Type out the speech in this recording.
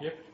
Yep.